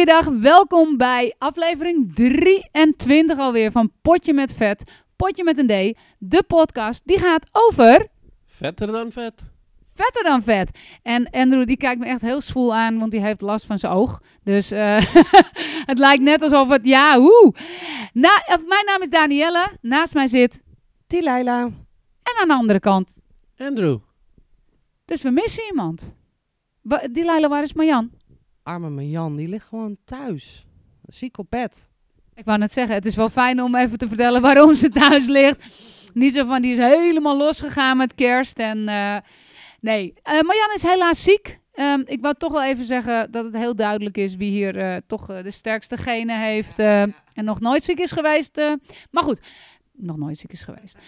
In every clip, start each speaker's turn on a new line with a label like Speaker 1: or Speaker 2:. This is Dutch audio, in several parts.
Speaker 1: Een hele goede dag. Welkom bij aflevering 23 alweer van Potje met Vet. Potje met een D. De podcast die gaat over
Speaker 2: Vetter dan vet.
Speaker 1: vetter dan vet. En Andrew die kijkt me echt heel zwoel aan, want die heeft last van zijn oog. Dus eh, het lijkt net alsof het, ja, hoe. Na, of, mijn naam is Danielle. Naast mij zit,
Speaker 3: Tilaila.
Speaker 1: en aan de andere kant.
Speaker 2: Andrew.
Speaker 1: Dus we missen iemand. Leila, waar is Marjan?
Speaker 3: Arme Marjan, die ligt gewoon thuis. Ziek op bed.
Speaker 1: Ik wou net zeggen, het is wel fijn om even te vertellen waarom ze thuis ligt. Niet zo van, die is helemaal losgegaan met kerst. En eh, nee, Eh Marjan is helaas ziek. Ehm, ik wou toch wel even zeggen dat het heel duidelijk is wie hier eh, toch de sterkste genen heeft. eh, En nog nooit ziek is geweest. maar goed, nog nooit ziek is geweest.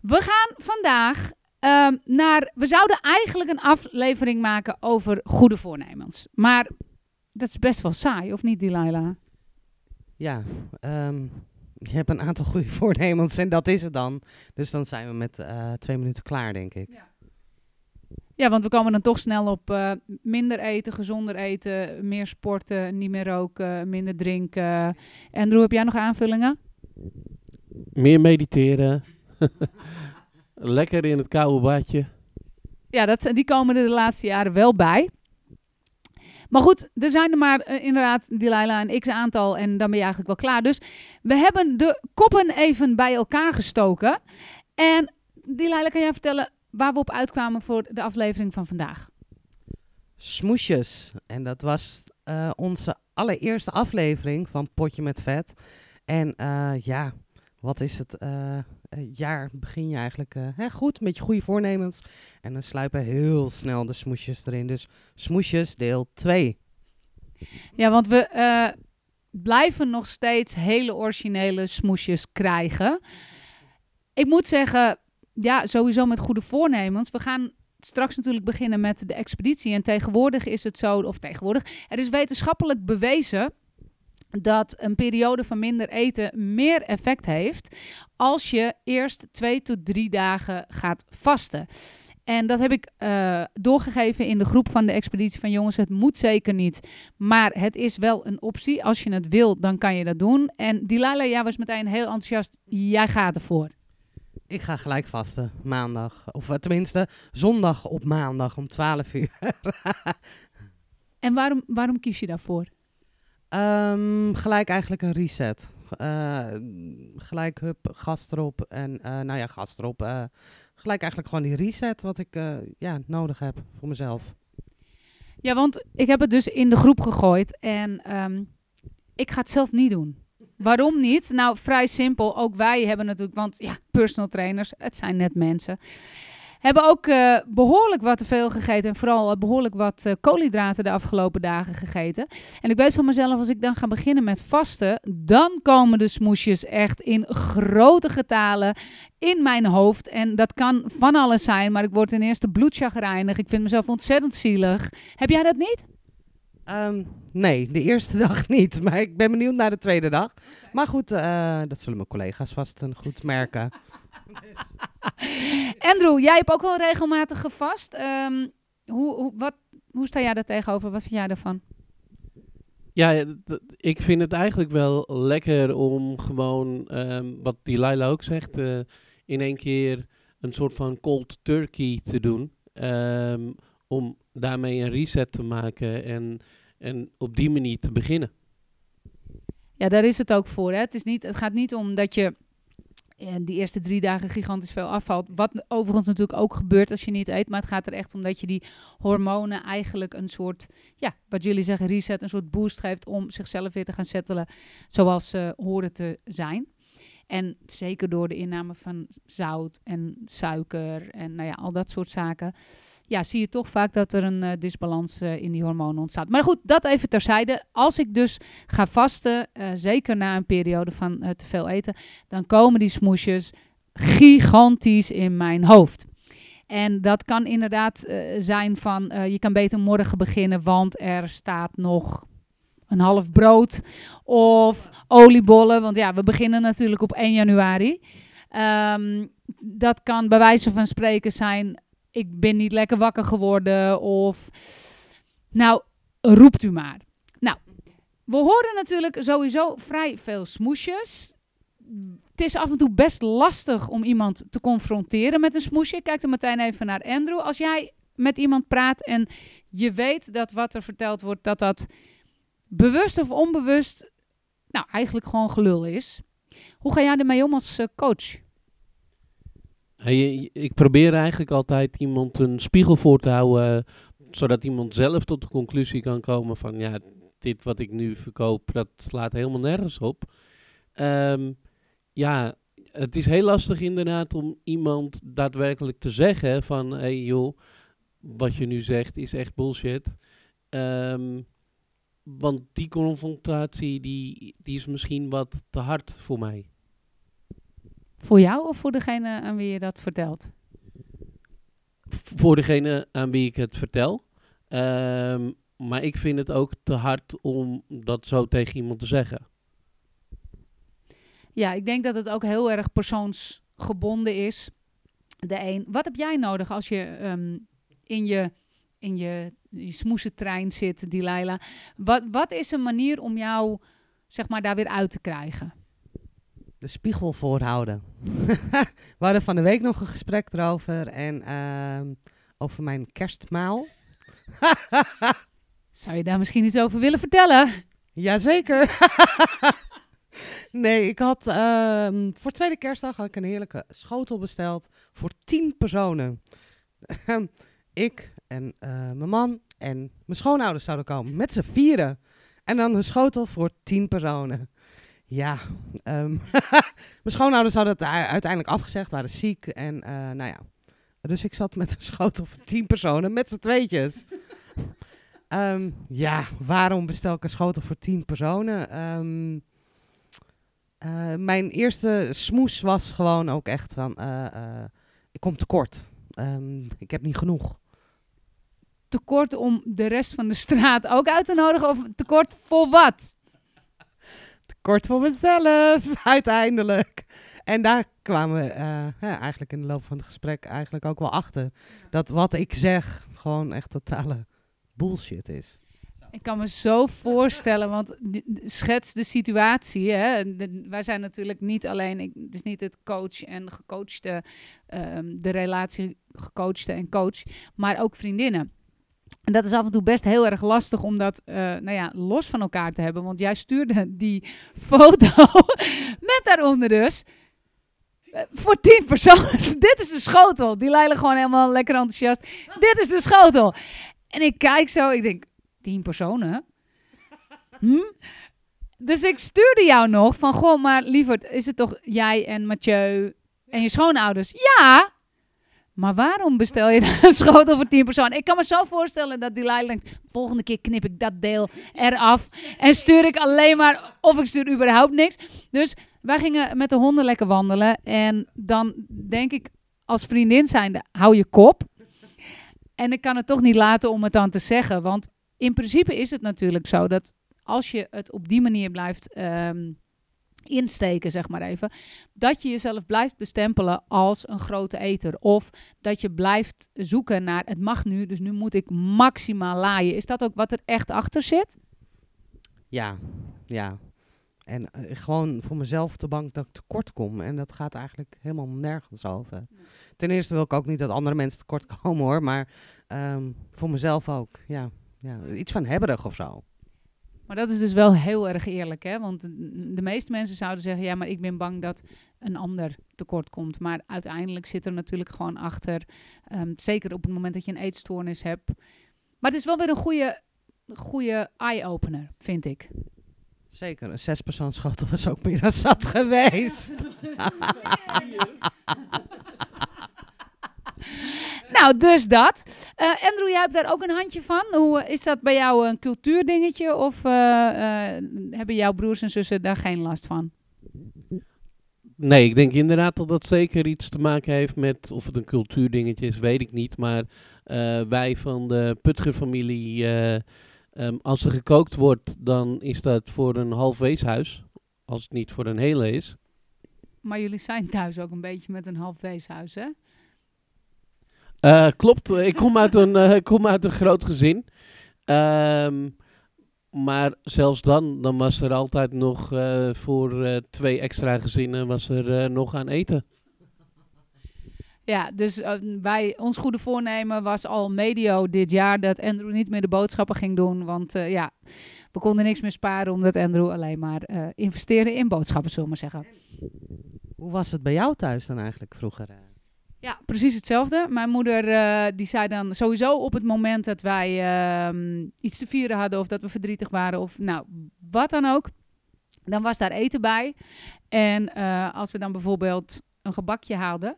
Speaker 1: We gaan vandaag ehm, naar... We zouden eigenlijk een aflevering maken over goede voornemens. Maar dat is best wel saai, of niet, Delilah?
Speaker 3: Ja, ehm, je hebt een aantal goede voornemens en dat is het dan. Dus dan zijn we met eh, twee minuten klaar, denk ik.
Speaker 1: Ja, want we komen dan toch snel op eh, minder eten, gezonder eten, meer sporten, niet meer roken, minder drinken. Andrew, heb jij nog aanvullingen?
Speaker 2: Meer mediteren. Lekker in het koude badje.
Speaker 1: Ja, dat, die komen er de laatste jaren wel bij. Maar goed, er zijn er maar eh, inderdaad, Delilah, een x-aantal en dan ben je eigenlijk wel klaar. Dus we hebben de koppen even bij elkaar gestoken. En Delilah, kan jij vertellen waar we op uitkwamen voor de aflevering van vandaag?
Speaker 3: Smoesjes. En dat was eh, onze allereerste aflevering van Potje met Vet. En eh, ja, wat is het jaar begin je eigenlijk eh, hè, goed met je goede voornemens. En dan sluipen heel snel de smoesjes erin. Dus smoesjes deel 2.
Speaker 1: Ja, want we eh, blijven nog steeds hele originele smoesjes krijgen. Ik moet zeggen, ja, sowieso met goede voornemens. We gaan straks natuurlijk beginnen met de expeditie. En tegenwoordig is het zo, of tegenwoordig, er is wetenschappelijk bewezen dat een periode van minder eten meer effect heeft als je eerst twee tot drie dagen gaat vasten. En dat heb ik eh, doorgegeven in de groep van de expeditie van jongens, het moet zeker niet. Maar het is wel een optie. Als je het wil, dan kan je dat doen. En Delilah, jij was meteen heel enthousiast. Jij gaat ervoor.
Speaker 3: Ik ga gelijk vasten, maandag. Of eh, tenminste, zondag op maandag om 12 uur.
Speaker 1: En waarom, waarom kies je daarvoor?
Speaker 3: Ehm, gelijk eigenlijk een reset. Eh, gelijk hup, gas erop. En eh, nou ja, gas erop. eh, gelijk eigenlijk gewoon die reset wat ik ja, nodig heb voor mezelf.
Speaker 1: Ja, want ik heb het dus in de groep gegooid. En ehm, ik ga het zelf niet doen. Waarom niet? Nou, vrij simpel. Ook wij hebben natuurlijk, want ja, personal trainers, het zijn net mensen. Hebben ook eh, behoorlijk wat te veel gegeten. En vooral eh, behoorlijk wat eh, koolhydraten de afgelopen dagen gegeten. En ik weet van mezelf, als ik dan ga beginnen met vasten, dan komen de smoesjes echt in grote getalen in mijn hoofd. En dat kan van alles zijn, maar ik word ten eerste bloedchagrijnig. Ik vind mezelf ontzettend zielig. Heb jij dat niet?
Speaker 3: Ehm, nee, de eerste dag niet. Maar ik ben benieuwd naar de tweede dag. Maar goed, dat zullen mijn collega's vast een goed merken.
Speaker 1: Andrew, jij hebt ook wel regelmatig gevast. Ehm, hoe, hoe, wat, hoe sta jij daar tegenover? Wat vind jij daarvan?
Speaker 2: Ja, d- ik vind het eigenlijk wel lekker om gewoon, ehm, wat die Laila ook zegt, eh, in één keer een soort van cold turkey te doen. Ehm, om daarmee een reset te maken en, en op die manier te beginnen.
Speaker 1: Ja, daar is het ook voor. Hè? Het, is niet, het gaat niet om dat je eh, die eerste drie dagen gigantisch veel afvalt. Wat overigens natuurlijk ook gebeurt als je niet eet. Maar het gaat er echt om dat je die hormonen eigenlijk een soort, ja, wat jullie zeggen, reset, een soort boost geeft om zichzelf weer te gaan settelen zoals ze horen te zijn. En zeker door de inname van zout en suiker en nou ja, al dat soort zaken. Ja, zie je toch vaak dat er een eh, disbalans eh, in die hormonen ontstaat. Maar goed, dat even terzijde. Als ik dus ga vasten, eh, zeker na een periode van te veel eten, dan komen die smoesjes gigantisch in mijn hoofd. En dat kan inderdaad zijn van, je kan beter morgen beginnen, want er staat nog een half brood of oliebollen. Want ja, we beginnen natuurlijk op 1 januari. Ehm, dat kan bij wijze van spreken zijn, ik ben niet lekker wakker geworden of... Nou, roept u maar. We horen natuurlijk sowieso vrij veel smoesjes. Het is af en toe best lastig om iemand te confronteren met een smoesje. Kijk er meteen even naar Andrew. Als jij met iemand praat en je weet dat wat er verteld wordt, dat dat bewust of onbewust, nou eigenlijk gewoon gelul is. Hoe ga jij ermee om als eh, coach?
Speaker 2: Ik probeer eigenlijk altijd iemand een spiegel voor te houden, eh, zodat iemand zelf tot de conclusie kan komen van ja, dit wat ik nu verkoop, dat slaat helemaal nergens op. Ehm, ja, het is heel lastig inderdaad om iemand daadwerkelijk te zeggen van hey joh, wat je nu zegt is echt bullshit. Ehm, want die confrontatie die, die is misschien wat te hard voor mij.
Speaker 1: Voor jou of voor degene aan wie je dat vertelt?
Speaker 2: Voor degene aan wie ik het vertel. Ehm, maar ik vind het ook te hard om dat zo tegen iemand te zeggen.
Speaker 1: Ja, ik denk dat het ook heel erg persoonsgebonden is. De een. Wat heb jij nodig als je um, in je, in je, je smoesentrein zit, die Leila? Wat, wat is een manier om jou, zeg maar, daar weer uit te krijgen?
Speaker 3: De spiegel voorhouden. We hadden van de week nog een gesprek erover en uh, over mijn kerstmaal.
Speaker 1: Zou je daar misschien iets over willen vertellen?
Speaker 3: Jazeker. nee, ik had uh, voor tweede kerstdag had ik een heerlijke schotel besteld voor tien personen. ik en uh, mijn man en mijn schoonouders zouden komen met z'n vieren. En dan een schotel voor tien personen. Ja, um, mijn schoonouders hadden het uiteindelijk afgezegd, waren ziek. En uh, nou ja, dus ik zat met een schotel van tien personen met z'n tweetjes. um, ja, waarom bestel ik een schotel voor tien personen? Um, uh, mijn eerste smoes was gewoon ook echt van, uh, ik kom tekort. ik heb niet genoeg.
Speaker 1: Tekort om de rest van de straat ook uit te nodigen of tekort voor wat?
Speaker 3: Kort voor mezelf, uiteindelijk. En daar kwamen we uh, ja, eigenlijk in de loop van het gesprek eigenlijk ook wel achter. Dat wat ik zeg gewoon echt totale bullshit is.
Speaker 1: Ik kan me zo voorstellen, want schets de situatie. Hè? wij zijn natuurlijk niet alleen, ik, het is niet het coach en gecoachte, um, de relatie gecoachte en coach, maar ook vriendinnen. En dat is af en toe best heel erg lastig om dat uh, nou ja, los van elkaar te hebben. Want jij stuurde die foto met daaronder dus uh, voor tien personen. Dit is de schotel. Die leiden gewoon helemaal lekker enthousiast. Dit is de schotel. En ik kijk zo, ik denk, tien personen? Hm? Dus ik stuurde jou nog van, goh, maar lieverd, is het toch jij en Mathieu en je schoonouders? Ja, maar waarom bestel je een schotel voor 10 personen? Ik kan me zo voorstellen dat die denkt... volgende keer knip ik dat deel eraf... en stuur ik alleen maar... of ik stuur überhaupt niks. Dus wij gingen met de honden lekker wandelen. En dan denk ik als vriendin zijnde... hou je kop. En ik kan het toch niet laten om het dan te zeggen. Want in principe is het natuurlijk zo... dat als je het op die manier blijft... Um, insteken, zeg maar even. Dat je jezelf blijft bestempelen als een grote eter. Of dat je blijft zoeken naar het mag nu, dus nu moet ik maximaal laaien. Is dat ook wat er echt achter zit?
Speaker 3: Ja, ja. En uh, gewoon voor mezelf te bang dat ik tekort kom. En dat gaat eigenlijk helemaal nergens over. Ten eerste wil ik ook niet dat andere mensen tekort komen hoor. Maar um, voor mezelf ook. Ja, ja. Iets van hebberig of zo.
Speaker 1: Maar dat is dus wel heel erg eerlijk, hè? Want de meeste mensen zouden zeggen: ja, maar ik ben bang dat een ander tekort komt. Maar uiteindelijk zit er natuurlijk gewoon achter, um, zeker op het moment dat je een eetstoornis hebt. Maar het is wel weer een goede, goede eye-opener, vind ik.
Speaker 3: Zeker, een zespersoonschotel was ook meer dan zat geweest.
Speaker 1: Nou, dus dat. Uh, Andrew, jij hebt daar ook een handje van. Hoe, is dat bij jou een cultuurdingetje of uh, uh, hebben jouw broers en zussen daar geen last van?
Speaker 2: Nee, ik denk inderdaad dat dat zeker iets te maken heeft met of het een cultuurdingetje is, weet ik niet. Maar wij van de Putger-familie, um, als er gekookt wordt, dan is dat voor een half weeshuis, als het niet voor een hele is.
Speaker 1: Maar jullie zijn thuis ook een beetje met een half weeshuis, hè?
Speaker 2: Uh, klopt, ik kom uit een, uh, kom uit een groot gezin. Um, maar zelfs dan, dan was er altijd nog eh, voor eh, twee extra gezinnen was er eh, nog aan eten.
Speaker 1: Ja, dus uh, wij, ons goede voornemen was al medio dit jaar dat Andrew niet meer de boodschappen ging doen. Want uh, ja, we konden niks meer sparen omdat Andrew alleen maar uh, investeerde in boodschappen, zullen we maar zeggen.
Speaker 3: Hoe was het bij jou thuis dan eigenlijk vroeger?
Speaker 1: Ja, precies hetzelfde. Mijn moeder die zei dan sowieso op het moment dat wij ehm, iets te vieren hadden of dat we verdrietig waren of nou, wat dan ook. Dan was daar eten bij. En als we dan bijvoorbeeld een gebakje haalden,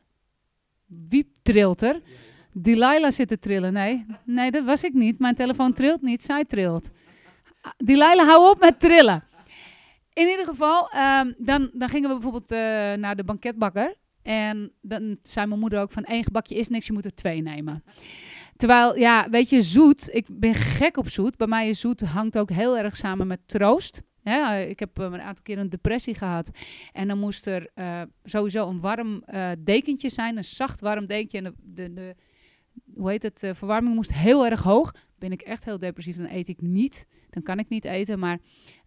Speaker 1: wie trilt er? Delilah zit te trillen. Nee, nee, dat was ik niet. Mijn telefoon trilt niet, zij trilt. Delilah, hou op met trillen. In ieder geval, um, dan, dan gingen we bijvoorbeeld uh, naar de banketbakker. En dan zei mijn moeder ook van één gebakje is niks, je moet er twee nemen. Terwijl, ja, weet je, zoet, ik ben gek op zoet. Bij mij is zoet hangt ook heel erg samen met troost. Ja, ik heb uh, een aantal keer een depressie gehad. En dan moest er uh, sowieso een warm uh, dekentje zijn, een zacht warm dekentje. En de, de, de hoe heet het, verwarming moest heel erg hoog. Ben ik echt heel depressief, dan eet ik niet. Dan kan ik niet eten, maar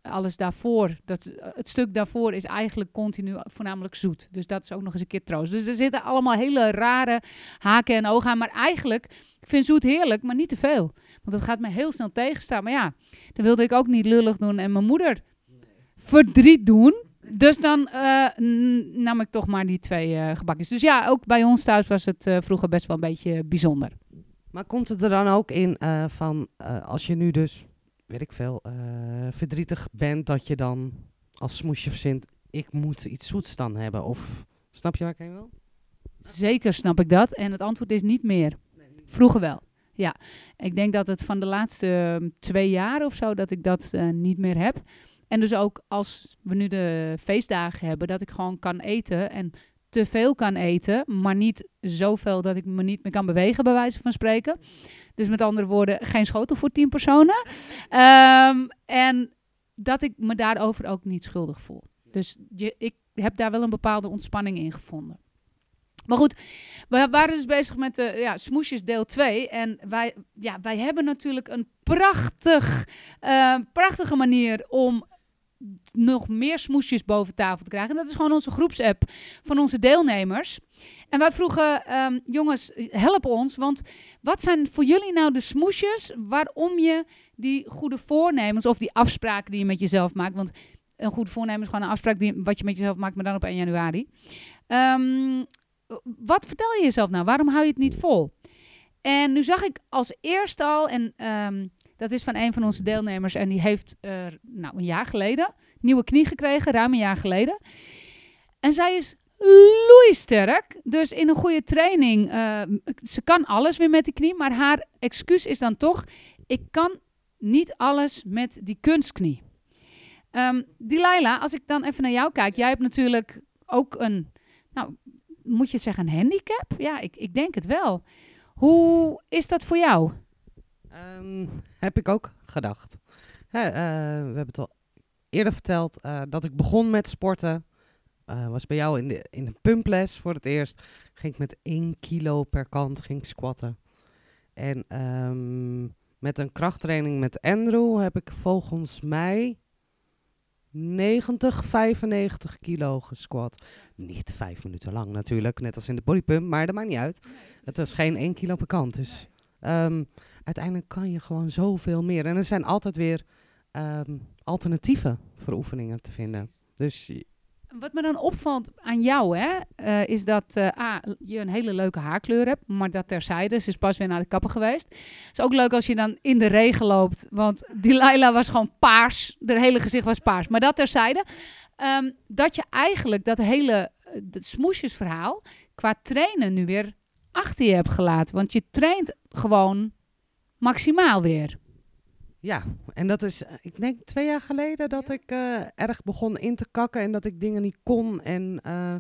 Speaker 1: alles daarvoor, dat, het stuk daarvoor is eigenlijk continu voornamelijk zoet. Dus dat is ook nog eens een keer troost. Dus er zitten allemaal hele rare haken en ogen aan. Maar eigenlijk, ik vind zoet heerlijk, maar niet te veel. Want het gaat me heel snel tegenstaan. Maar ja, dan wilde ik ook niet lullig doen en mijn moeder verdriet doen. Dus dan uh, nam ik toch maar die twee uh, gebakjes. Dus ja, ook bij ons thuis was het uh, vroeger best wel een beetje bijzonder.
Speaker 3: Maar komt het er dan ook in van als je nu dus, weet ik veel, verdrietig bent, dat je dan als smoesje verzint, ik moet iets zoets dan hebben? Of snap je waar ik heen wil?
Speaker 1: Zeker snap ik dat. En het antwoord is niet meer. Vroeger wel. Ja, ik denk dat het van de laatste twee jaar of zo dat ik dat niet meer heb. En dus ook als we nu de feestdagen hebben, dat ik gewoon kan eten en te veel kan eten, maar niet zoveel dat ik me niet meer kan bewegen, bij wijze van spreken. Dus met andere woorden, geen schotel voor tien personen. Um, en dat ik me daarover ook niet schuldig voel. Dus je, ik heb daar wel een bepaalde ontspanning in gevonden. Maar goed, we waren dus bezig met de ja, smoesjes deel 2. En wij, ja, wij hebben natuurlijk een prachtig, uh, prachtige manier om nog meer smoesjes boven tafel te krijgen. En dat is gewoon onze groepsapp van onze deelnemers. En wij vroegen, um, jongens, help ons. Want wat zijn voor jullie nou de smoesjes waarom je die goede voornemens of die afspraken die je met jezelf maakt. Want een goede voornemen is gewoon een afspraak die, wat je met jezelf maakt, maar dan op 1 januari. Um, wat vertel je jezelf nou? Waarom hou je het niet vol? En nu zag ik als eerste al, en um, dat is van een van onze deelnemers, en die heeft uh, nou, een jaar geleden nieuwe knie gekregen, ruim een jaar geleden. En zij is sterk. Dus in een goede training, uh, ze kan alles weer met die knie, maar haar excuus is dan toch, ik kan niet alles met die kunstknie. Um, Delilah, als ik dan even naar jou kijk, jij hebt natuurlijk ook een, nou, moet je zeggen, een handicap? Ja, ik, ik denk het wel. Hoe is dat voor jou?
Speaker 3: Um, heb ik ook gedacht. He, uh, we hebben het al eerder verteld uh, dat ik begon met sporten. Uh, was bij jou in de, in de pumples voor het eerst. Ging ik met 1 kilo per kant ging squatten. En um, met een krachttraining met Andrew heb ik volgens mij 90, 95 kilo gesquat. Niet vijf minuten lang natuurlijk, net als in de bodypump, maar dat maakt niet uit. Het was geen 1 kilo per kant. Dus um, uiteindelijk kan je gewoon zoveel meer. En er zijn altijd weer um, alternatieven voor oefeningen te vinden. Dus
Speaker 1: wat me dan opvalt aan jou, hè, uh, is dat uh, A, je een hele leuke haarkleur hebt, maar dat terzijde. Ze is pas weer naar de kapper geweest. Het is ook leuk als je dan in de regen loopt, want Delilah was gewoon paars. De hele gezicht was paars, maar dat terzijde. Um, dat je eigenlijk dat hele het smoesjesverhaal qua trainen nu weer achter je hebt gelaten. Want je traint gewoon maximaal weer.
Speaker 3: Ja, en dat is, ik denk twee jaar geleden dat ik uh, erg begon in te kakken en dat ik dingen niet kon. En uh,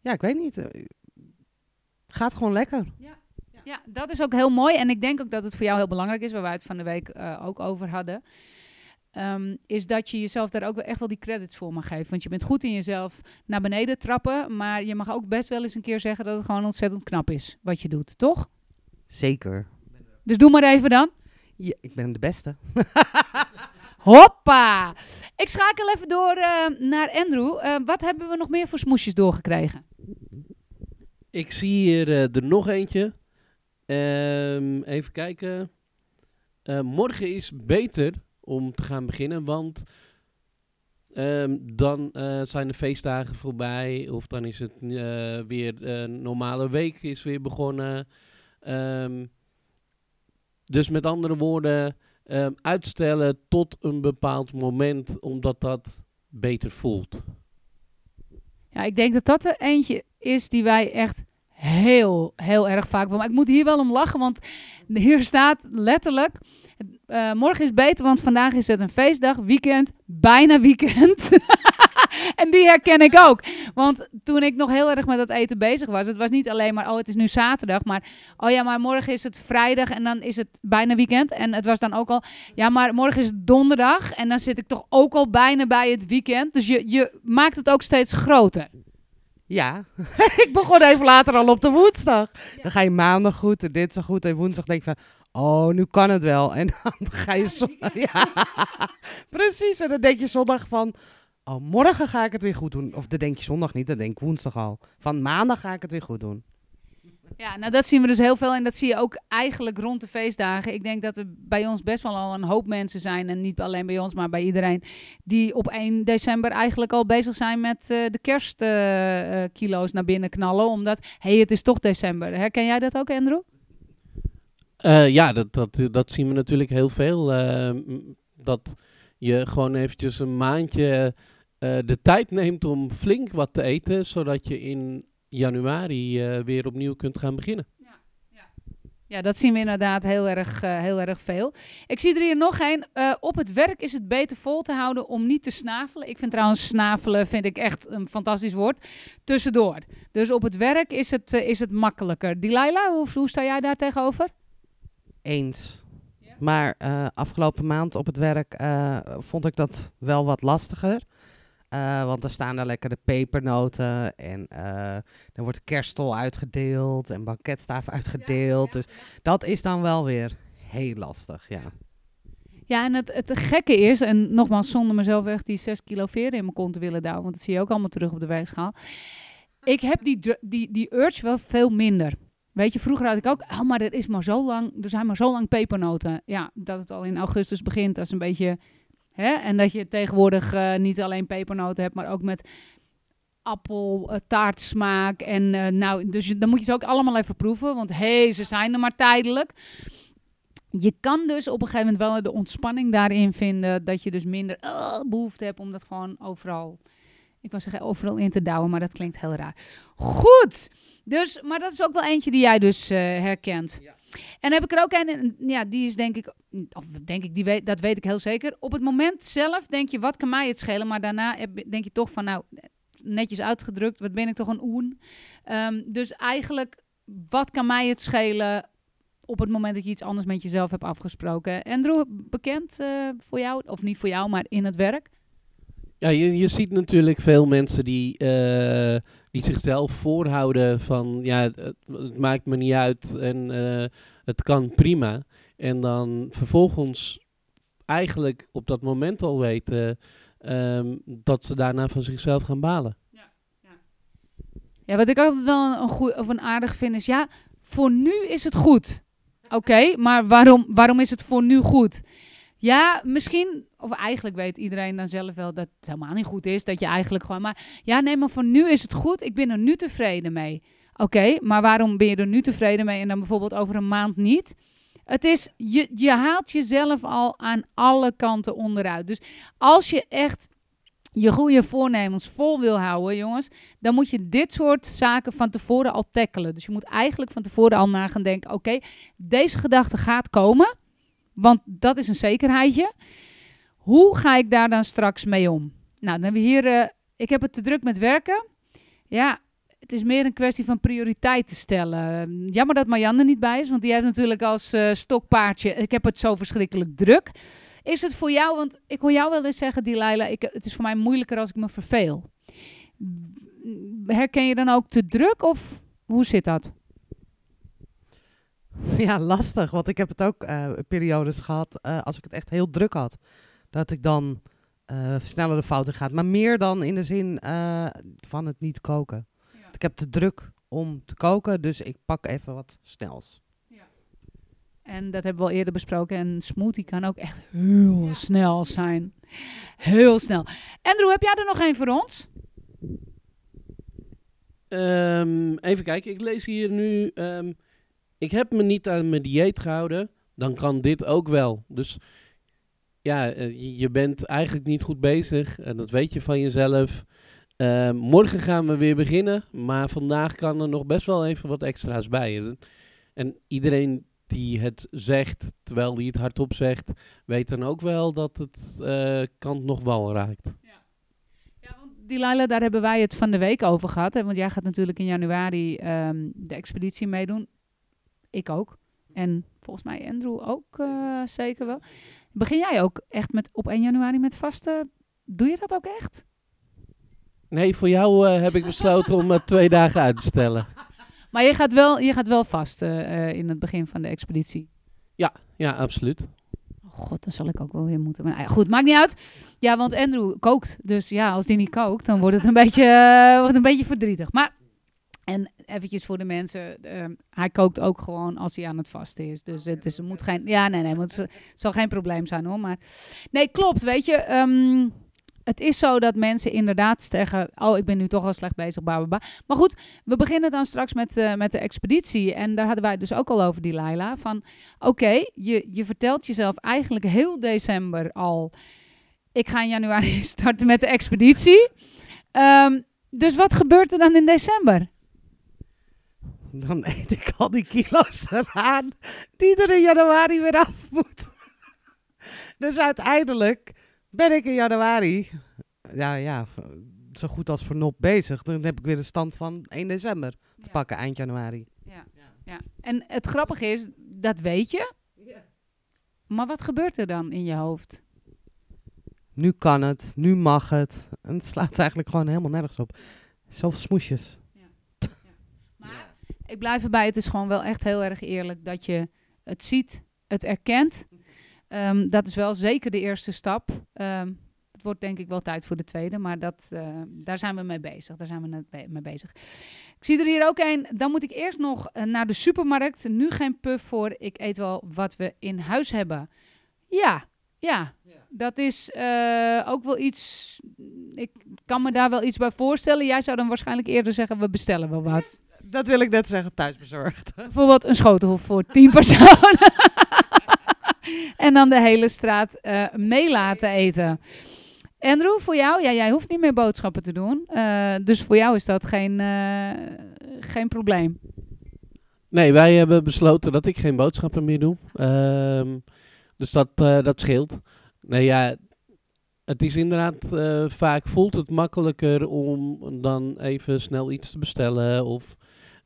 Speaker 3: ja, ik weet niet. Uh, gaat gewoon lekker.
Speaker 1: Ja. ja, dat is ook heel mooi. En ik denk ook dat het voor jou heel belangrijk is, waar wij het van de week ook over hadden. Um, is dat je jezelf daar ook wel echt wel die credits voor mag geven. Want je bent goed in jezelf naar beneden trappen. Maar je mag ook best wel eens een keer zeggen dat het gewoon ontzettend knap is wat je doet, toch?
Speaker 3: Zeker.
Speaker 1: Dus doe maar even dan.
Speaker 3: Ja, ik ben de beste.
Speaker 1: Hoppa! Ik schakel even door eh, naar Andrew. Eh, wat hebben we nog meer voor smoesjes doorgekregen?
Speaker 2: Ik zie hier eh, er nog eentje. Ehm, even kijken. Eh, morgen is beter om te gaan beginnen, want ehm, dan eh, zijn de feestdagen voorbij. Of dan is het eh, weer een normale week is weer begonnen. Ehm, dus met andere woorden, ehm, uitstellen tot een bepaald moment, omdat dat beter voelt.
Speaker 1: Ja, ik denk dat dat er eentje is die wij echt heel, heel erg vaak doen. Maar ik moet hier wel om lachen, want hier staat letterlijk... eh, morgen is beter, want vandaag is het een feestdag, weekend, bijna weekend. en die herken ik ook. Want toen ik nog heel erg met dat eten bezig was, het was niet alleen maar, oh het is nu zaterdag, maar oh ja, maar morgen is het vrijdag en dan is het bijna weekend. En het was dan ook al, ja, maar morgen is het donderdag en dan zit ik toch ook al bijna bij het weekend. Dus je, je maakt het ook steeds groter.
Speaker 3: Ja, ik begon even later al op de woensdag. Dan ga je maandag goed en dinsdag goed en woensdag denk je van... Oh, nu kan het wel. En dan ga je zondag... Ja, precies. En dan denk je zondag van... Oh, morgen ga ik het weer goed doen. Of dan denk je zondag niet, dan denk ik woensdag al. Van maandag ga ik het weer goed doen.
Speaker 1: Ja, nou dat zien we dus heel veel en dat zie je ook eigenlijk rond de feestdagen. Ik denk dat er bij ons best wel al een hoop mensen zijn en niet alleen bij ons, maar bij iedereen die op 1 december eigenlijk al bezig zijn met eh, de kerstkilo's naar binnen knallen, omdat hé, hey, het is toch december. Herken jij dat ook, Andrew?
Speaker 2: Eh, ja, dat, dat, dat zien we natuurlijk heel veel. eh, dat je gewoon eventjes een maandje eh, de tijd neemt om flink wat te eten, zodat je in januari eh, weer opnieuw kunt gaan beginnen.
Speaker 1: Ja, dat zien we inderdaad heel erg, eh, heel erg veel. Ik zie er hier nog een. Eh, op het werk is het beter vol te houden om niet te snavelen. Ik vind trouwens snavelen vind ik echt een fantastisch woord. Tussendoor. Dus op het werk is het, is het makkelijker. Delilah, hoe, hoe sta jij daar tegenover?
Speaker 3: Eens. Maar eh, afgelopen maand op het werk eh, vond ik dat wel wat lastiger. Eh, want er staan daar lekker de pepernoten en eh er wordt kerststol uitgedeeld en banketstaaf uitgedeeld. Dus dat is dan wel weer heel lastig, ja.
Speaker 1: Ja, en het, het gekke is, en nogmaals zonder mezelf echt die 6 kilo veren in mijn kont te willen douwen, want dat zie je ook allemaal terug op de weegschaal. Ik heb die, die, die urge wel veel minder. Weet je, vroeger had ik ook, oh, maar er is maar zo lang, er zijn maar zo lang pepernoten. Ja, dat het al in augustus begint, dat is een beetje, hè? En dat je tegenwoordig eh, niet alleen pepernoten hebt, maar ook met appel, eh, en eh, nou, dus dan moet je ze ook allemaal even proeven, want hé, hey, ze zijn er maar tijdelijk. Je kan dus op een gegeven moment wel de ontspanning daarin vinden. Dat je dus minder eh, behoefte hebt om dat gewoon overal. Ik wou zeggen overal in te douwen, maar dat klinkt heel raar. Goed. Dus, maar dat is ook wel eentje die jij dus herkent. En heb ik er ook een, en, ja, die is denk ik, of denk ik, die weet, dat weet ik heel zeker. Op het moment zelf denk je, wat kan mij het schelen? Maar daarna denk je toch van, nou, netjes uitgedrukt, wat ben ik toch een oen? Ehm, dus eigenlijk, wat kan mij het schelen op het moment dat je iets anders met jezelf hebt afgesproken. Andrew, bekend eh, voor jou, of niet voor jou, maar in het werk?
Speaker 2: Ja, je, je ziet natuurlijk veel mensen die, eh, die zichzelf voorhouden van ja, het, het maakt me niet uit en eh, het kan prima. En dan vervolgens eigenlijk op dat moment al weten ehm, dat ze daarna van zichzelf gaan balen.
Speaker 1: Ja, wat ik altijd wel een, een, goe- of een aardig vind is, ja, voor nu is het goed. Oké, maar waarom, waarom is het voor nu goed? Ja, misschien, of eigenlijk weet iedereen dan zelf wel dat het helemaal niet goed is. Dat je eigenlijk gewoon, maar ja, nee, maar voor nu is het goed. Ik ben er nu tevreden mee. Oké, maar waarom ben je er nu tevreden mee en dan bijvoorbeeld over een maand niet? Het is, je, je haalt jezelf al aan alle kanten onderuit. Dus als je echt je goede voornemens vol wil houden, jongens, dan moet je dit soort zaken van tevoren al tackelen. Dus je moet eigenlijk van tevoren al na gaan denken: oké, deze gedachte gaat komen, want dat is een zekerheidje. Hoe ga ik daar dan straks mee om? Nou, dan hebben we hier. eh, ik heb het te druk met werken. Ja, het is meer een kwestie van prioriteiten stellen. Jammer dat Marianne niet bij is, want die heeft natuurlijk als eh, stokpaardje. Ik heb het zo verschrikkelijk druk. Is het voor jou, want ik hoor jou wel eens zeggen, Delilah, ik, het is voor mij moeilijker als ik me verveel. Herken je dan ook te druk of hoe zit dat?
Speaker 3: Ja, lastig. Want ik heb het ook eh, periodes gehad eh, als ik het echt heel druk had. Dat ik dan eh, sneller de fouten gaat. Maar meer dan in de zin eh, van het niet koken.
Speaker 1: Ja.
Speaker 3: Ik heb te druk om te koken, dus ik pak even wat snels.
Speaker 1: En dat hebben we al eerder besproken. En smoothie kan ook echt heel snel zijn. Heel snel. Andrew, heb jij er nog één voor ons?
Speaker 2: Ehm, even kijken, ik lees hier nu. ehm, ik heb me niet aan mijn dieet gehouden. Dan kan dit ook wel. Dus ja, eh, je, bent eigenlijk niet goed bezig. En dat weet je van jezelf. Ehm, morgen gaan we weer beginnen. Maar vandaag kan er nog best wel even wat extra's bij. En iedereen die het zegt, terwijl die het hardop zegt, weet dan ook wel dat het eh, kant nog wel raakt.
Speaker 1: Ja, want Delilah, daar hebben wij het van de week over gehad. Hè? Want jij gaat natuurlijk in januari ehm, de expeditie meedoen. Ik ook. En volgens mij Andrew ook eh, zeker wel. Begin jij ook echt met, op 1 januari met vasten? Doe je dat ook echt?
Speaker 2: Nee, voor jou eh, heb ik besloten om het twee dagen uit te stellen.
Speaker 1: Maar je gaat wel, je gaat wel vasten eh, in het begin van de expeditie.
Speaker 2: Ja, absoluut.
Speaker 1: Oh god, dan zal ik ook wel weer moeten. Maar nou ja, goed, maakt niet uit. Ja, want Andrew kookt. Dus ja, als die niet kookt, dan wordt het een beetje, eh, wordt het een beetje verdrietig. Maar, en eventjes voor de mensen. ehm, hij kookt ook gewoon als hij aan het vasten is. Dus het, is, moet geen... Ja, nee, nee, want het zal geen probleem zijn hoor. Maar nee, klopt, weet je. ehm, het is zo dat mensen inderdaad zeggen... Oh, ik ben nu toch al slecht bezig, bla, bla, bla. Maar goed, we beginnen dan straks met, eh, met de expeditie. En daar hadden wij het dus ook al over, die Laila. Van, oké, je, je vertelt jezelf eigenlijk heel december al... Ik ga in januari starten met de expeditie. Ehm, dus wat gebeurt er dan in december?
Speaker 3: Dan eet ik al die kilo's eraan die er in januari weer af moet. dus uiteindelijk ben ik in januari, ja, ja, zo goed als voor nop bezig. Dan heb ik weer de stand van 1 december te
Speaker 1: Ja.
Speaker 3: pakken, eind januari.
Speaker 1: Ja. En het grappige is, dat weet je. Maar wat gebeurt er dan in je hoofd?
Speaker 3: Nu kan het, nu mag het. En het slaat eigenlijk gewoon helemaal nergens op. Zoveel smoesjes.
Speaker 1: Ik blijf erbij, het is gewoon wel echt heel erg eerlijk dat je het ziet, het erkent. Ehm, dat is wel zeker de eerste stap. Ehm, het wordt denk ik wel tijd voor de tweede, maar dat, eh, daar zijn we mee bezig. Daar zijn we mee bezig. Ik zie er hier ook een. Dan moet ik eerst nog eh, naar de supermarkt. Nu geen puff voor. Ik eet wel wat we in huis hebben. Ja, ja. Dat is eh, ook wel iets. Ik kan me daar wel iets bij voorstellen. Jij zou dan waarschijnlijk eerder zeggen: we bestellen wel wat.
Speaker 3: Dat wil ik net zeggen, thuisbezorgd.
Speaker 1: Bijvoorbeeld een schotel voor tien personen. en dan de hele straat eh, mee laten eten. Andrew, voor jou? Ja, jij hoeft niet meer boodschappen te doen. Eh, dus voor jou is dat geen, eh, geen probleem.
Speaker 2: Nee, wij hebben besloten dat ik geen boodschappen meer doe. Ehm, dus dat, eh, dat scheelt. Nee, ja, het is inderdaad, eh, vaak voelt het makkelijker om dan even snel iets te bestellen. Of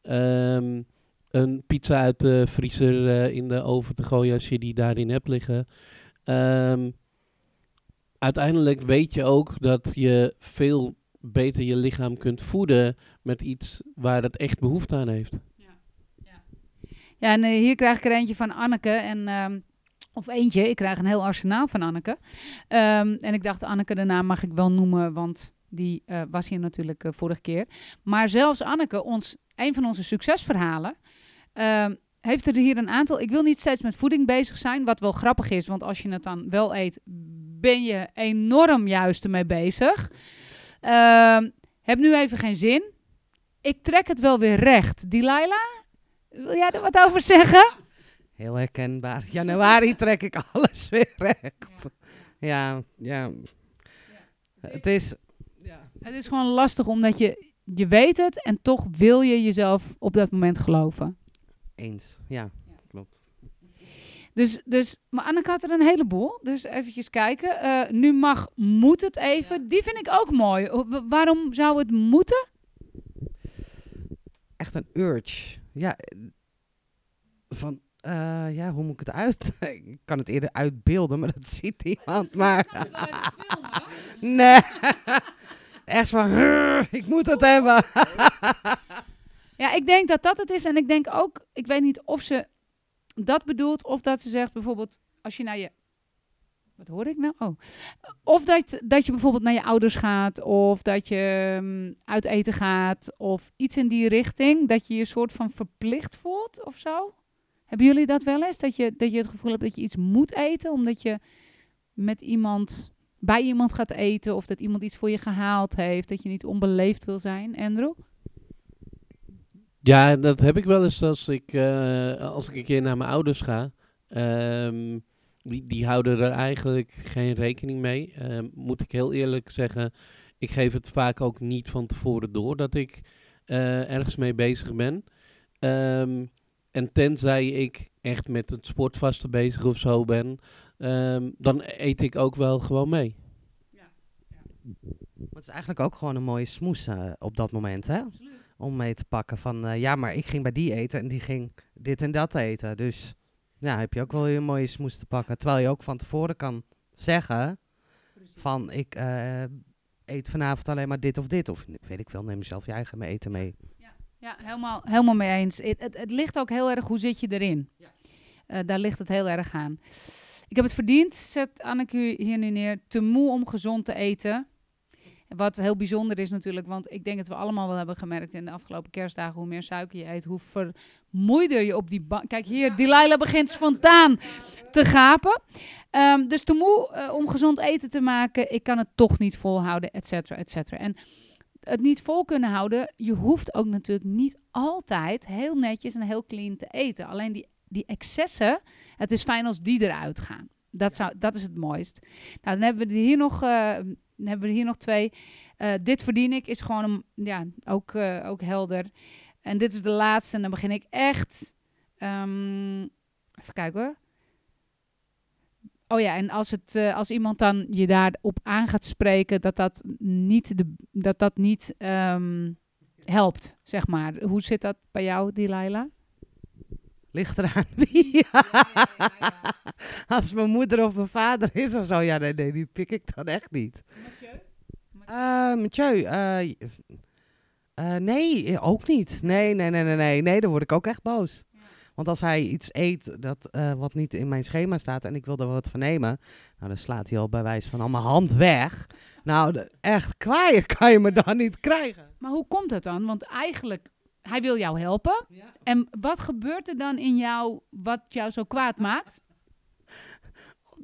Speaker 2: ehm, een pizza uit de vriezer eh, in de oven te gooien als je die daarin hebt liggen. Ehm, uiteindelijk weet je ook dat je veel beter je lichaam kunt voeden met iets waar het echt behoefte aan heeft.
Speaker 1: Ja, en eh, hier krijg ik er eentje van Anneke. En, ehm, of eentje, ik krijg een heel arsenaal van Anneke. En ik dacht, Anneke, de naam mag ik wel noemen, want die eh, was hier natuurlijk vorige keer. Maar zelfs Anneke, ons, een van onze succesverhalen, ehm, heeft er hier een aantal. Ik wil niet steeds met voeding bezig zijn, wat wel grappig is, want als je het dan wel eet, ben je enorm juist ermee bezig. Ehm, heb nu even geen zin. Ik trek het wel weer recht. Delilah, wil jij er wat over zeggen?
Speaker 3: Heel herkenbaar. Januari trek ik alles weer recht. Ja, ja. Het is... Ja.
Speaker 1: Het is gewoon lastig omdat je, je weet het en toch wil je jezelf op dat moment geloven.
Speaker 3: Eens, ja. Klopt.
Speaker 1: Dus, dus maar Anneke had er een heleboel. Dus eventjes kijken. Eh, nu mag, moet het even. Die vind ik ook mooi. Waarom zou het moeten?
Speaker 3: Echt een urge. Ja, eh, van... eh, ja, hoe moet ik het uit? ik kan het eerder uitbeelden, maar dat ziet niemand. Maar nee. Echt van, "Rrr, ik moet het hebben.
Speaker 1: Ja, ik denk dat dat het is. En ik denk ook, ik weet niet of ze dat bedoelt of dat ze zegt bijvoorbeeld, als je naar je Wat hoor ik nou? Oh. Of dat, dat je bijvoorbeeld naar je ouders gaat, of dat je mm, uit eten gaat, of iets in die richting, dat je je soort van verplicht voelt of zo. Hebben jullie dat wel eens? Dat je, dat je het gevoel hebt dat je iets moet eten, omdat je met iemand, bij iemand gaat eten, of dat iemand iets voor je gehaald heeft, dat je niet onbeleefd wil zijn, Andrew?
Speaker 2: Ja, dat heb ik wel eens als ik, eh, als ik een keer naar mijn ouders ga. Ehm, die, die houden er eigenlijk geen rekening mee. Ehm, moet ik heel eerlijk zeggen, ik geef het vaak ook niet van tevoren door dat ik eh, ergens mee bezig ben. Ehm, en tenzij ik echt met het sportvaste bezig of zo ben, ehm, dan eet ik ook wel gewoon mee.
Speaker 3: Maar het is eigenlijk ook gewoon een mooie smoes eh, op dat moment, hè? Om mee te pakken van, eh, ja, maar ik ging bij die eten en die ging dit en dat eten. Dus ja, heb je ook wel weer een mooie smoes te pakken. Terwijl je ook van tevoren kan zeggen van, ik eh, eet vanavond alleen maar dit of dit. Of weet ik wel, neem zelf je eigen eten mee.
Speaker 1: Ja, helemaal, helemaal mee eens. Het, het, het ligt ook heel erg hoe zit je erin. Eh, daar ligt het heel erg aan. Ik heb het verdiend, zet Anneke hier nu neer, te moe om gezond te eten. Wat heel bijzonder is natuurlijk, want ik denk dat we allemaal wel hebben gemerkt in de afgelopen kerstdagen, hoe meer suiker je eet, hoe vermoeider je op die bank. Kijk hier, Delilah begint spontaan te gapen. Ehm, dus te moe eh, om gezond eten te maken, ik kan het toch niet volhouden, et cetera, et cetera. En het niet vol kunnen houden, je hoeft ook natuurlijk niet altijd heel netjes en heel clean te eten. Alleen die, die excessen, het is fijn als die eruit gaan. Dat, zou, dat is het mooist. Nou, dan hebben we hier nog, eh, dan hebben we hier nog twee. Eh, dit verdien ik is gewoon een, ja, ook, eh, ook helder. En dit is de laatste. En dan begin ik echt. ehm, even kijken hoor. Oh ja, en als, het, als iemand dan je daarop aan gaat spreken, dat dat niet, de, dat dat niet ehm, helpt, zeg maar. Hoe zit dat bij jou, Delilah?
Speaker 3: Ligt eraan wie. Als mijn moeder of mijn vader is of zo, ja, nee, nee, die pik ik dan echt niet. Eh, Mathieu, eh, eh, nee, ook niet. Nee, nee, nee, nee, nee, nee, dan word ik ook echt boos. Want als hij iets eet dat, eh, wat niet in mijn schema staat en ik wil er wat van nemen, nou, dan slaat hij al bij wijze van al mijn hand weg. Nou, echt kwaaien kan je me dan niet krijgen.
Speaker 1: Maar hoe komt dat dan? Want eigenlijk, hij wil jou helpen. En wat gebeurt er dan in jou wat jou zo kwaad maakt?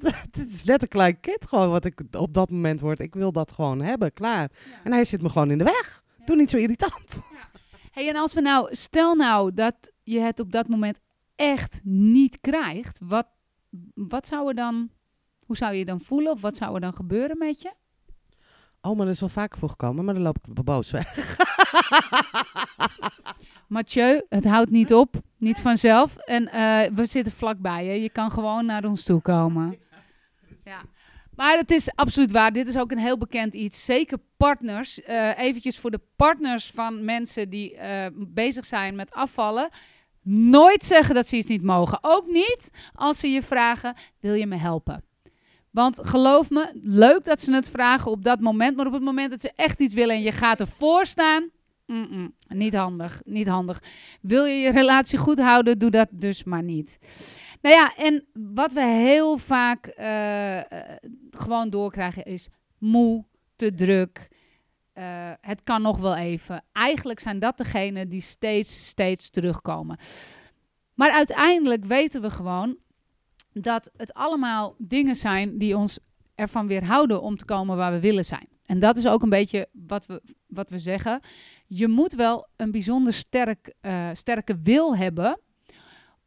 Speaker 3: Het is net een klein kind gewoon wat ik op dat moment word. Ik wil dat gewoon hebben, klaar. En hij zit me gewoon in de weg. Doe niet zo irritant.
Speaker 1: hey, en als we nou, stel nou dat je het op dat moment echt niet krijgt, wat, wat zou er dan, hoe zou je je dan voelen? Of wat zou er dan gebeuren met je?
Speaker 3: Oh, maar dat is wel vaker voorgekomen, maar dan loop ik boos weg.
Speaker 1: Mathieu, het houdt niet op, niet vanzelf. En eh, we zitten vlakbij je. Je kan gewoon naar ons toe komen. Ja. Maar het is absoluut waar. Dit is ook een heel bekend iets. Zeker partners. eh eventjes voor de partners van mensen die eh, bezig zijn met afvallen. Nooit zeggen dat ze iets niet mogen. Ook niet als ze je vragen, wil je me helpen? Want geloof me, leuk dat ze het vragen op dat moment. Maar op het moment dat ze echt iets willen en je gaat ervoor staan... niet handig, niet handig. Wil je je relatie goed houden, doe dat dus maar niet. Nou ja, en wat we heel vaak eh, eh, gewoon doorkrijgen is moe, te druk. eh, het kan nog wel even. Eigenlijk zijn dat degenen die steeds, steeds terugkomen. Maar uiteindelijk weten we gewoon dat het allemaal dingen zijn die ons ervan weerhouden om te komen waar we willen zijn. En dat is ook een beetje wat we, wat we zeggen. Je moet wel een bijzonder sterk, eh, sterke wil hebben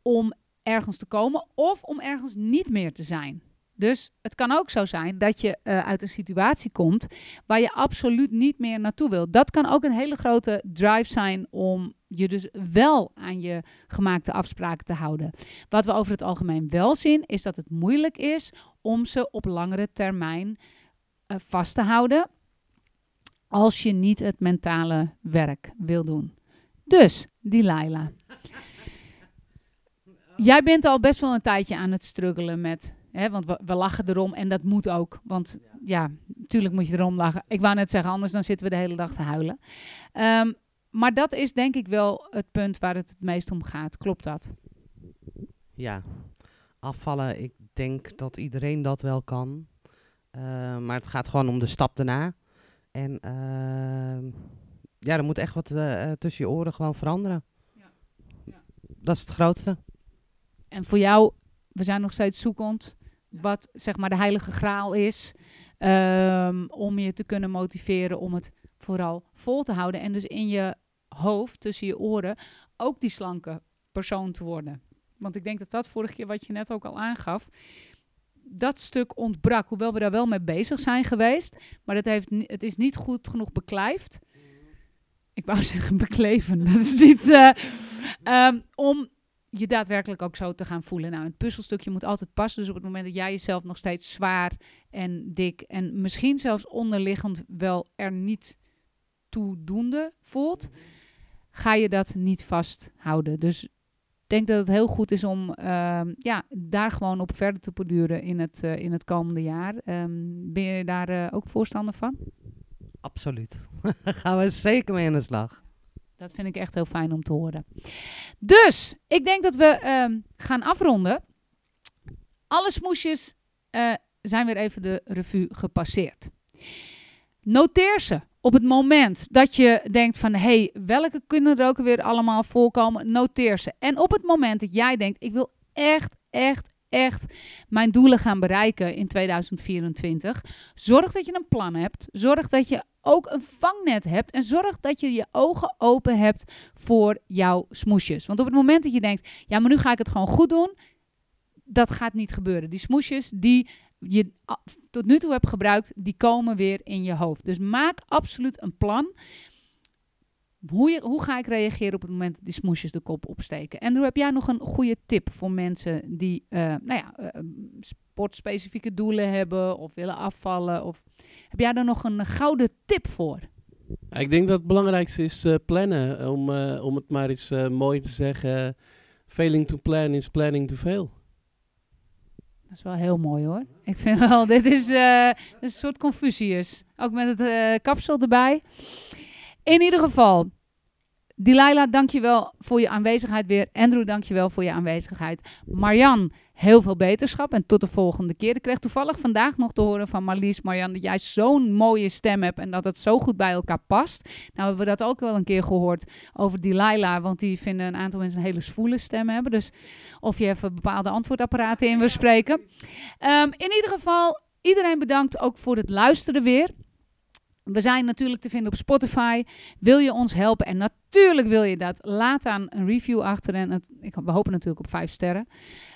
Speaker 1: om ergens te komen of om ergens niet meer te zijn. Dus het kan ook zo zijn dat je eh, uit een situatie komt waar je absoluut niet meer naartoe wil. Dat kan ook een hele grote drive zijn om je dus wel aan je gemaakte afspraken te houden. Wat we over het algemeen wel zien, is dat het moeilijk is om ze op langere termijn eh, vast te houden als je niet het mentale werk wil doen. Dus, Delilah. Jij bent al best wel een tijdje aan het struggelen met... Hè, want we, we lachen erom en dat moet ook. Want ja, natuurlijk moet je erom lachen. Ik wou net zeggen, anders dan zitten we de hele dag te huilen. Ehm, maar dat is denk ik wel het punt waar het het meest om gaat. Klopt dat?
Speaker 3: Ja, afvallen, ik denk dat iedereen dat wel kan. Eh, maar het gaat gewoon om de stap daarna. En ehm, ja, er moet echt wat eh, eh, tussen je oren gewoon veranderen.
Speaker 1: Ja. Ja.
Speaker 3: Dat is het grootste.
Speaker 1: En voor jou, we zijn nog steeds zoekend wat zeg maar de heilige graal is. ehm, om je te kunnen motiveren om het vooral vol te houden. En dus in je hoofd, tussen je oren, ook die slanke persoon te worden. Want ik denk dat dat vorige keer, wat je net ook al aangaf, dat stuk ontbrak. Hoewel we daar wel mee bezig zijn geweest. Maar het, heeft, het is niet goed genoeg beklijfd. Ik wou zeggen bekleven. Dat is niet... eh, ehm, om je daadwerkelijk ook zo te gaan voelen. Nou, het puzzelstukje moet altijd passen. Dus op het moment dat jij jezelf nog steeds zwaar en dik... en misschien zelfs onderliggend wel er niet toedoende voelt... ga je dat niet vasthouden. Dus ik denk dat het heel goed is om ehm, ja, daar gewoon op verder te borduren in het, eh, in het komende jaar. Ehm, ben je daar eh, ook voorstander van?
Speaker 3: Absoluut. Gaan we zeker mee aan de slag.
Speaker 1: Dat vind ik echt heel fijn om te horen. Dus, ik denk dat we ehm, gaan afronden. Alle smoesjes eh, zijn weer even de revue gepasseerd. Noteer ze op het moment dat je denkt van... hé, hey, welke kunnen er ook weer allemaal voorkomen? Noteer ze. En op het moment dat jij denkt... ik wil echt, echt, echt mijn doelen gaan bereiken in 2024... zorg dat je een plan hebt. Zorg dat je ook een vangnet hebt. En zorg dat je je ogen open hebt voor jouw smoesjes. Want op het moment dat je denkt, ja, maar nu ga ik het gewoon goed doen. Dat gaat niet gebeuren. Die smoesjes die je tot nu toe hebt gebruikt, die komen weer in je hoofd. Dus maak absoluut een plan. Hoe, je, hoe ga ik reageren op het moment dat die smoesjes de kop opsteken? Andrew, heb jij nog een goede tip voor mensen die eh, nou ja, eh, sportspecifieke doelen hebben of willen afvallen? Of heb jij daar nog een gouden tip voor?
Speaker 2: Ik denk dat het belangrijkste is eh, plannen. Om, om het maar eens mooi te zeggen. Failing to plan is planning to fail.
Speaker 1: Dat is wel heel mooi hoor. Ik vind wel, dit is eh, een soort Confucius. Ook met het kapsel erbij. In ieder geval, Delilah, dankjewel voor je aanwezigheid weer. Andrew, dankjewel voor je aanwezigheid. Marian, heel veel beterschap en tot de volgende keer. Ik kreeg toevallig vandaag nog te horen van Marlies, Marian, dat jij zo'n mooie stem hebt en dat het zo goed bij elkaar past. Nou hebben we dat ook wel een keer gehoord over Delilah, want die vinden een aantal mensen een hele zwoele stem hebben. Dus of je even bepaalde antwoordapparaten in wil spreken. Ehm, in ieder geval, iedereen bedankt ook voor het luisteren weer. We zijn natuurlijk te vinden op Spotify. Wil je ons helpen? En natuurlijk wil je dat. Laat dan een review achter. En ik, we hopen natuurlijk op vijf sterren.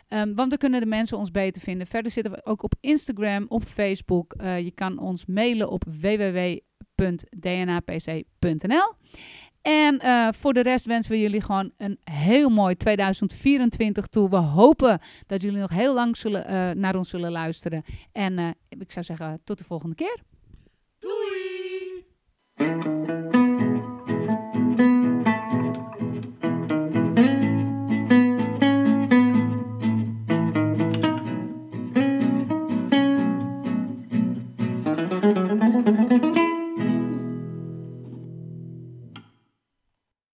Speaker 1: Ehm, want dan kunnen de mensen ons beter vinden. Verder zitten we ook op Instagram, op Facebook. Eh, je kan ons mailen op www.dnapc.nl. En eh, voor de rest wensen we jullie gewoon een heel mooi 2024 toe. We hopen dat jullie nog heel lang zullen, eh, naar ons zullen luisteren. En ik zou zeggen, tot de volgende keer.
Speaker 2: Doei!